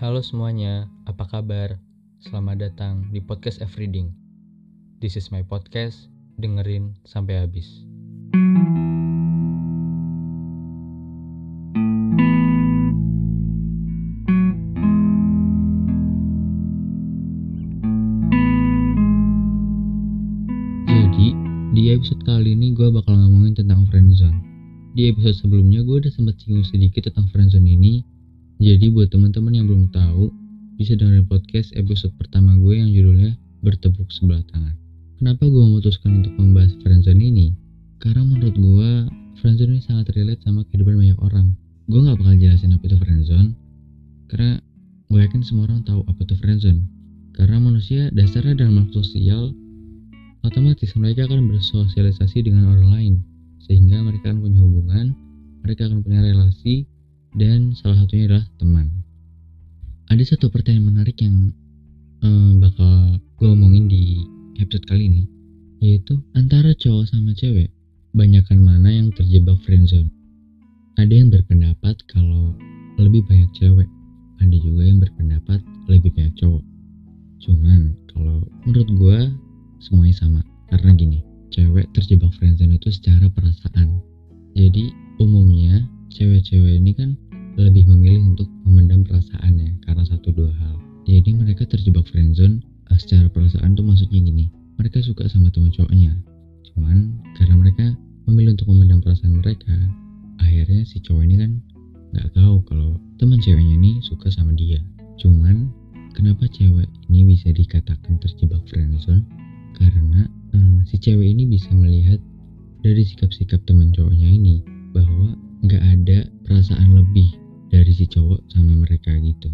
Halo semuanya, apa kabar? Selamat datang di podcast Everything. This is my podcast, dengerin sampai habis. Di episode kali ini gue bakal ngomongin tentang friendzone. Di episode sebelumnya gue udah sempat singgung sedikit tentang friendzone ini. Jadi buat teman-teman yang belum tahu, bisa dengerin podcast episode pertama gue yang judulnya Bertepuk Sebelah Tangan. Kenapa gue memutuskan untuk membahas friendzone ini? Karena menurut gue, friendzone ini sangat relate sama kehidupan banyak orang. Gue gak bakal jelasin apa itu friendzone, karena gue yakin semua orang tahu apa itu friendzone. Karena manusia dasarnya dalam makhluk sosial, otomatis mereka akan bersosialisasi dengan orang lain sehingga mereka akan punya hubungan mereka akan punya relasi dan salah satunya adalah teman. Ada satu pertanyaan menarik yang um, bakal gue omongin di episode kali ini yaitu antara cowok sama cewek banyakkan mana yang terjebak friendzone? Ada yang berpendapat kalau lebih banyak cewek ada juga yang berpendapat lebih banyak cowok. Cuman kalau menurut gue semuanya sama. Karena gini cewek terjebak friendzone itu secara perasaan. Jadi umumnya cewek-cewek ini kan lebih memilih untuk memendam perasaannya karena satu dua hal. Jadi mereka terjebak friendzone uh, secara perasaan tuh maksudnya gini mereka suka sama teman cowoknya. Cuman karena mereka memilih untuk memendam perasaan mereka akhirnya si cowok ini kan nggak tahu kalau teman ceweknya ini suka sama dia. Cuman kenapa cewek ini bisa dikatakan terjebak friendzone karena uh, si cewek ini bisa melihat dari sikap-sikap teman cowoknya ini bahwa nggak ada perasaan lebih dari si cowok sama mereka gitu.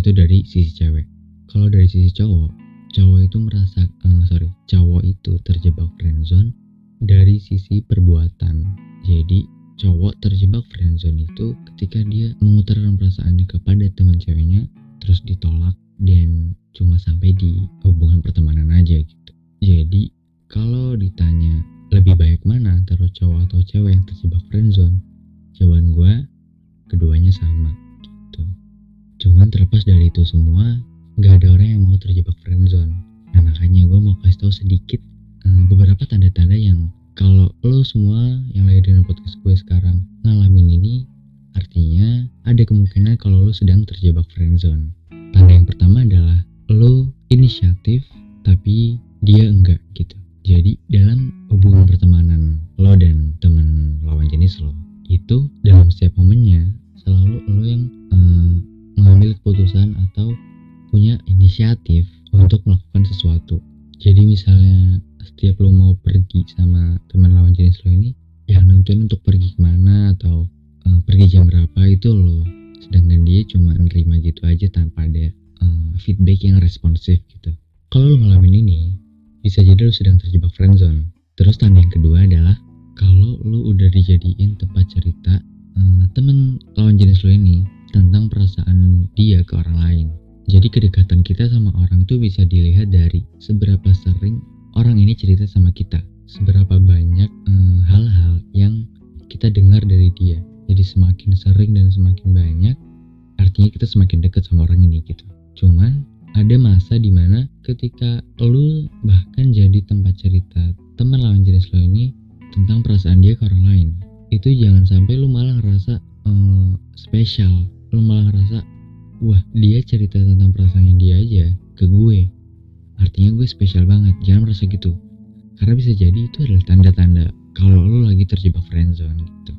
Itu dari sisi cewek. Kalau dari sisi cowok cowok itu merasa uh, sorry cowok itu terjebak friendzone dari sisi perbuatan. Jadi cowok terjebak friendzone itu ketika dia mengutarakan perasaannya kepada teman ceweknya terus ditolak dan cuma sampai di hubungan pertemanan aja gitu jadi kalau ditanya lebih baik mana antara cowok atau cewek yang terjebak friendzone? Jawaban gue keduanya sama gitu. Cuman terlepas dari itu semua, nggak ada orang yang mau terjebak friendzone. Nah makanya gue mau kasih tahu sedikit um, beberapa tanda-tanda yang kalau lo semua yang lagi dengan podcast gue sekarang ngalamin ini, artinya ada kemungkinan kalau lo sedang terjebak friendzone. Tanda yang pertama adalah lo inisiatif tapi dia enggak gitu. Jadi dalam hubungan pertemanan lo dan temen lawan jenis lo itu dalam setiap momennya selalu lo yang uh, mengambil keputusan atau punya inisiatif untuk melakukan sesuatu. Jadi misalnya setiap lo mau pergi sama teman lawan jenis lo ini yang nentuin untuk pergi ke mana atau uh, pergi jam berapa itu lo. Sedangkan dia cuma nerima gitu aja tanpa ada uh, feedback yang responsif gitu. Kalau lo ngalamin ini bisa jadi lo sedang terjebak friendzone. Terus tanda yang kedua adalah kalau lo udah dijadiin tempat cerita uh, temen lawan jenis lo ini tentang perasaan dia ke orang lain. Jadi kedekatan kita sama orang tuh bisa dilihat dari seberapa sering orang ini cerita sama kita, seberapa banyak uh, hal-hal yang kita dengar dari dia. Jadi semakin sering dan semakin banyak, artinya kita semakin dekat sama orang ini gitu. Cuman ada masa di mana ketika lu bahkan jadi tempat cerita teman lawan jenis lo ini tentang perasaan dia ke orang lain itu jangan sampai lu malah ngerasa uh, spesial. Lu malah ngerasa wah dia cerita tentang perasaannya dia aja ke gue. Artinya gue spesial banget jangan merasa gitu. Karena bisa jadi itu adalah tanda-tanda kalau lu lagi terjebak friendzone gitu.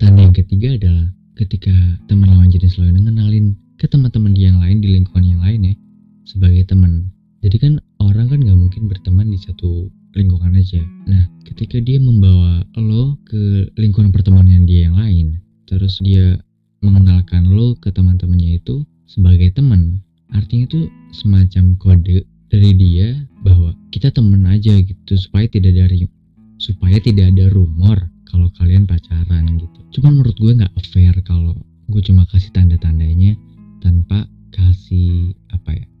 Tanda yang ketiga adalah ketika teman lawan jenis lo ini ngenalin ke teman-teman dia yang lain di lingkungan yang lain ya sebagai teman. Jadi kan orang kan gak mungkin berteman di satu lingkungan aja. Nah, ketika dia membawa lo ke lingkungan pertemanan dia yang lain, terus dia mengenalkan lo ke teman-temannya itu sebagai teman, artinya itu semacam kode dari dia bahwa kita temen aja gitu supaya tidak dari supaya tidak ada rumor kalau kalian pacaran gitu. Cuman menurut gue nggak fair kalau gue cuma kasih tanda-tandanya tanpa kasih apa ya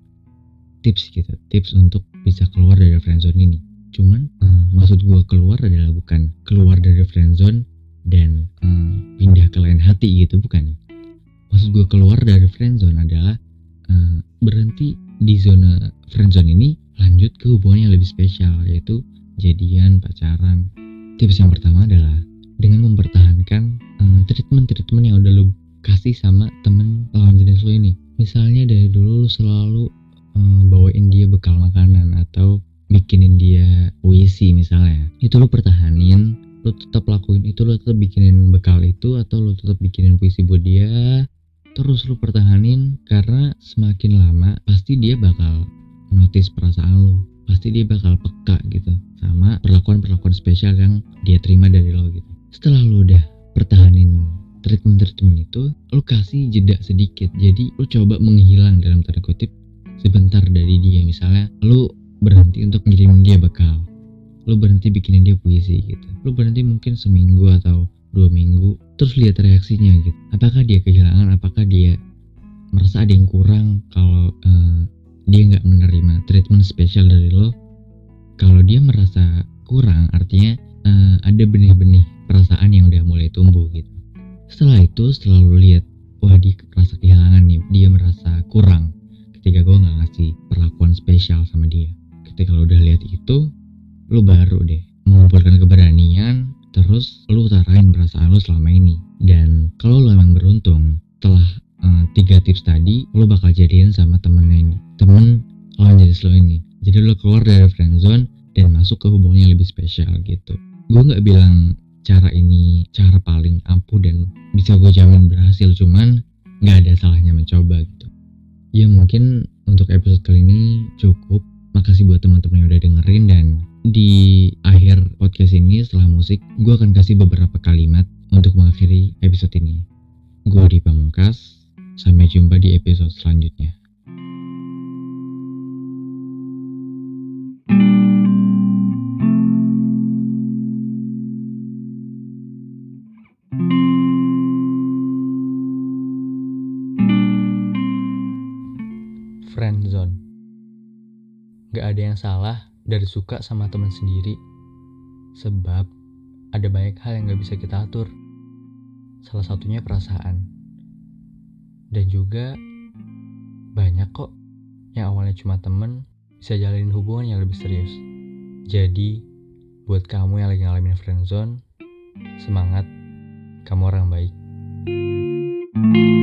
tips gitu. Tips untuk bisa keluar dari friendzone ini. Cuman uh, maksud gue keluar adalah bukan keluar dari friendzone dan uh, pindah ke lain hati gitu bukan. Maksud gue keluar dari friendzone adalah uh, berhenti di zona friendzone ini lanjut ke hubungan yang lebih spesial yaitu jadian pacaran. Tips yang pertama adalah dengan mempertahankan treatment-treatment uh, yang udah lu kasih sama temen lawan jenis lu ini. Misalnya dari dulu lu selalu uh, bawain dia bekal makanan atau bikinin dia puisi misalnya. Itu lu pertahanin lu tetap lakuin itu lu tetap bikinin bekal itu atau lu tetap bikinin puisi buat dia terus lu pertahanin karena semakin lama pasti dia bakal notice perasaan lu pasti dia bakal peka gitu sama perlakuan-perlakuan spesial yang dia terima dari lo gitu. Setelah lu udah pertahanin treatment-treatment itu lu kasih jeda sedikit. Jadi lu coba menghilang dalam tanda kutip sebentar dari dia. Misalnya lu berhenti untuk ngirimin dia bekal. Lu berhenti bikinin dia puisi gitu. Lu berhenti mungkin seminggu atau dua minggu terus lihat reaksinya gitu. Apakah dia kehilangan? Apakah dia merasa ada yang kurang kalau uh, dia nggak menerima treatment spesial dari lo? Kalau dia merasa kurang artinya uh, ada benih-benih perasaan yang udah mulai tumbuh gitu. Setelah itu setelah lo lihat wah dia merasa kehilangan nih dia merasa kurang ketika gue nggak ngasih perlakuan spesial sama dia. Ketika lo udah lihat itu lo baru deh mengumpulkan keberanian terus lo utarain perasaan lo selama ini. Dan kalau lo emang beruntung setelah uh, tiga tips tadi lo bakal jadian sama temennya ini temen lawan jenis lo ini. Jadi lo keluar dari friendzone dan masuk ke hubungan yang lebih spesial gitu. Gue nggak bilang cara ini cara paling ampuh dan bisa gue jamin berhasil cuman nggak ada gitu ya mungkin untuk episode kali ini cukup. Makasih buat teman-teman yang udah dengerin dan di akhir podcast ini setelah musik gue akan kasih beberapa kalimat untuk mengakhiri episode ini. Gue di Pamungkas. Sampai jumpa di episode selanjutnya friendzone. Gak ada yang salah dari suka sama teman sendiri. Sebab ada banyak hal yang gak bisa kita atur. Salah satunya perasaan. Dan juga banyak kok yang awalnya cuma temen bisa jalin hubungan yang lebih serius. Jadi, buat kamu yang lagi ngalamin friendzone, semangat, kamu orang baik. thank you